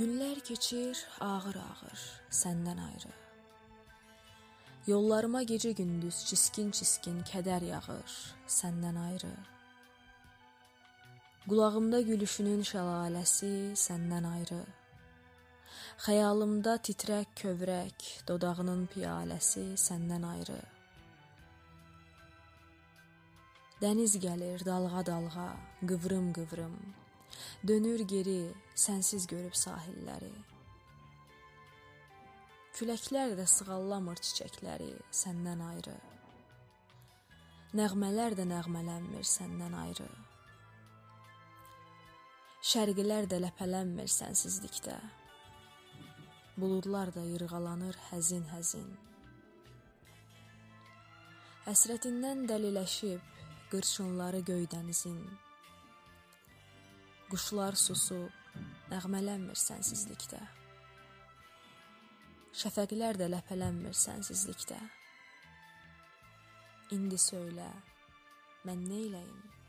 Günlər keçir ağır-ağır səndən ayrı. Yollarıma gecə-gündüz çiskin-çiskin kədər yağır səndən ayrı. Qulağımda gülüşünün şəlaləsi səndən ayrı. Xəyalımda titrək kövrək dodağının piyaləsi səndən ayrı. Dəniz gəlir dalğa-dalğa, qıvrım-qıvrım. Dönür geri, sənsiz görüb sahilləri. Küləklər də sığallamır çiçəkləri səndən ayrı. Nəğmələr də nəğmələnmir səndən ayrı. Şərqilər də ləpələnmir sənsizlikdə. Buludlar da yırğalanır həzin-həzin. Həsrətindən dəliləşib qırçınları göydənizin. Quşlar susub, nəğmələnmir sənsizlikdə. Şəfəqlər də ləpələnmir sənsizlikdə. İndi söylə, mən neyləyim?